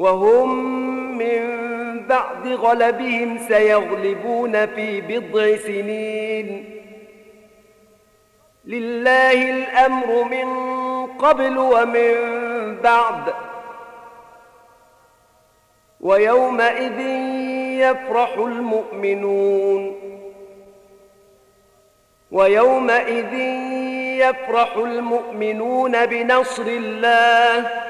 وهم من بعد غلبهم سيغلبون في بضع سنين. لله الأمر من قبل ومن بعد. ويومئذ يفرح المؤمنون. ويومئذ يفرح المؤمنون بنصر الله.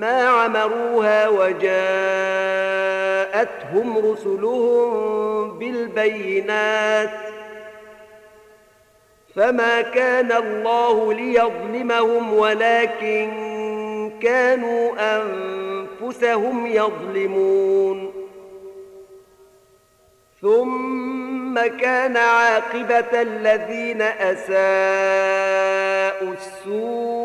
ما عمروها وجاءتهم رسلهم بالبينات فما كان الله ليظلمهم ولكن كانوا أنفسهم يظلمون ثم كان عاقبة الذين أساءوا السوء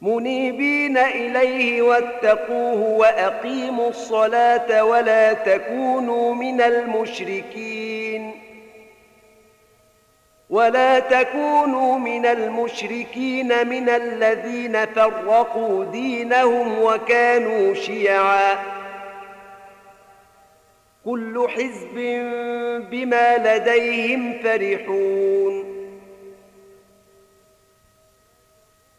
منيبين إليه واتقوه وأقيموا الصلاة ولا تكونوا من المشركين. ولا تكونوا من المشركين من الذين فرقوا دينهم وكانوا شيعا. كل حزب بما لديهم فرحون.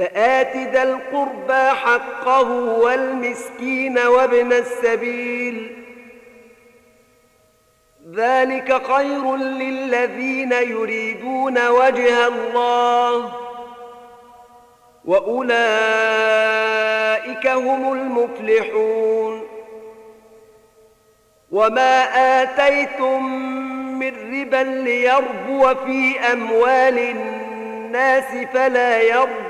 فآت ذا القربى حقه والمسكين وابن السبيل. ذلك خير للذين يريدون وجه الله. وأولئك هم المفلحون. وما آتيتم من ربا ليربو في أموال الناس فلا يربو.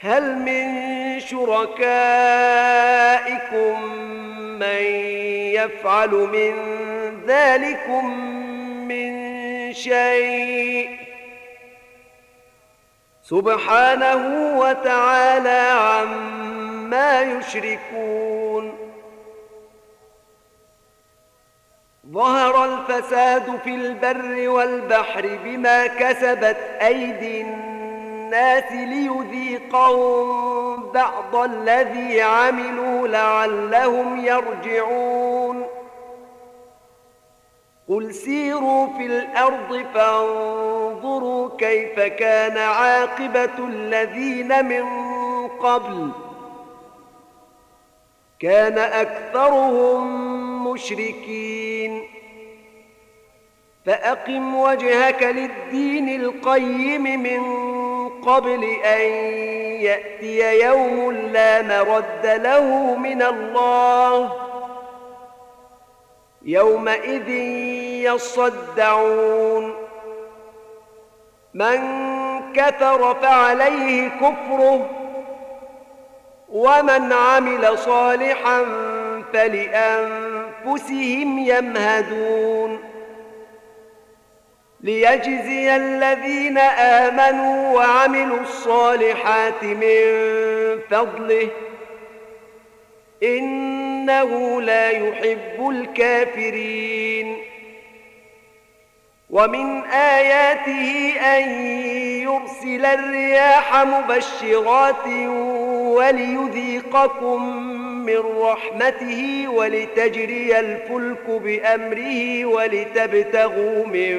هل من شركائكم من يفعل من ذلكم من شيء؟ سبحانه وتعالى عما يشركون. ظهر الفساد في البر والبحر بما كسبت أيدي الناس ليذيقهم بعض الذي عملوا لعلهم يرجعون. قل سيروا في الأرض فانظروا كيف كان عاقبة الذين من قبل. كان أكثرهم مشركين. فأقم وجهك للدين القيم من قبل أن يأتي يوم لا مرد له من الله. يومئذ يصدعون. من كفر فعليه كفره. ومن عمل صالحا فلأنفسهم يمهدون. ليجزي الذين آمنوا وعملوا الصالحات من فضله. إنه لا يحب الكافرين. ومن آياته أن يرسل الرياح مبشرات وليذيقكم من رحمته ولتجري الفلك بأمره ولتبتغوا من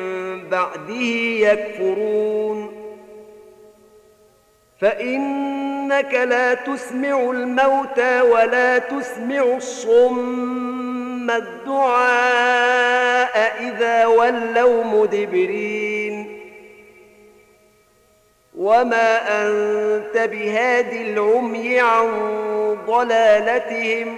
بعده يكفرون. فإنك لا تسمع الموتى ولا تسمع الصم الدعاء إذا ولوا مدبرين. وما أنت بهاد العمي عن ضلالتهم.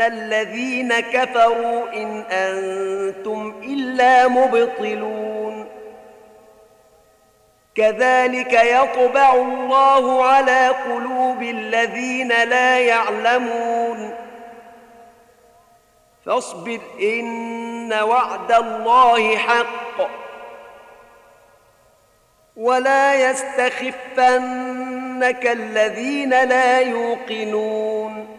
الذين كفروا إن أنتم إلا مبطلون. كذلك يطبع الله على قلوب الذين لا يعلمون. فاصبر إن وعد الله حق. ولا يستخفنك الذين لا يوقنون.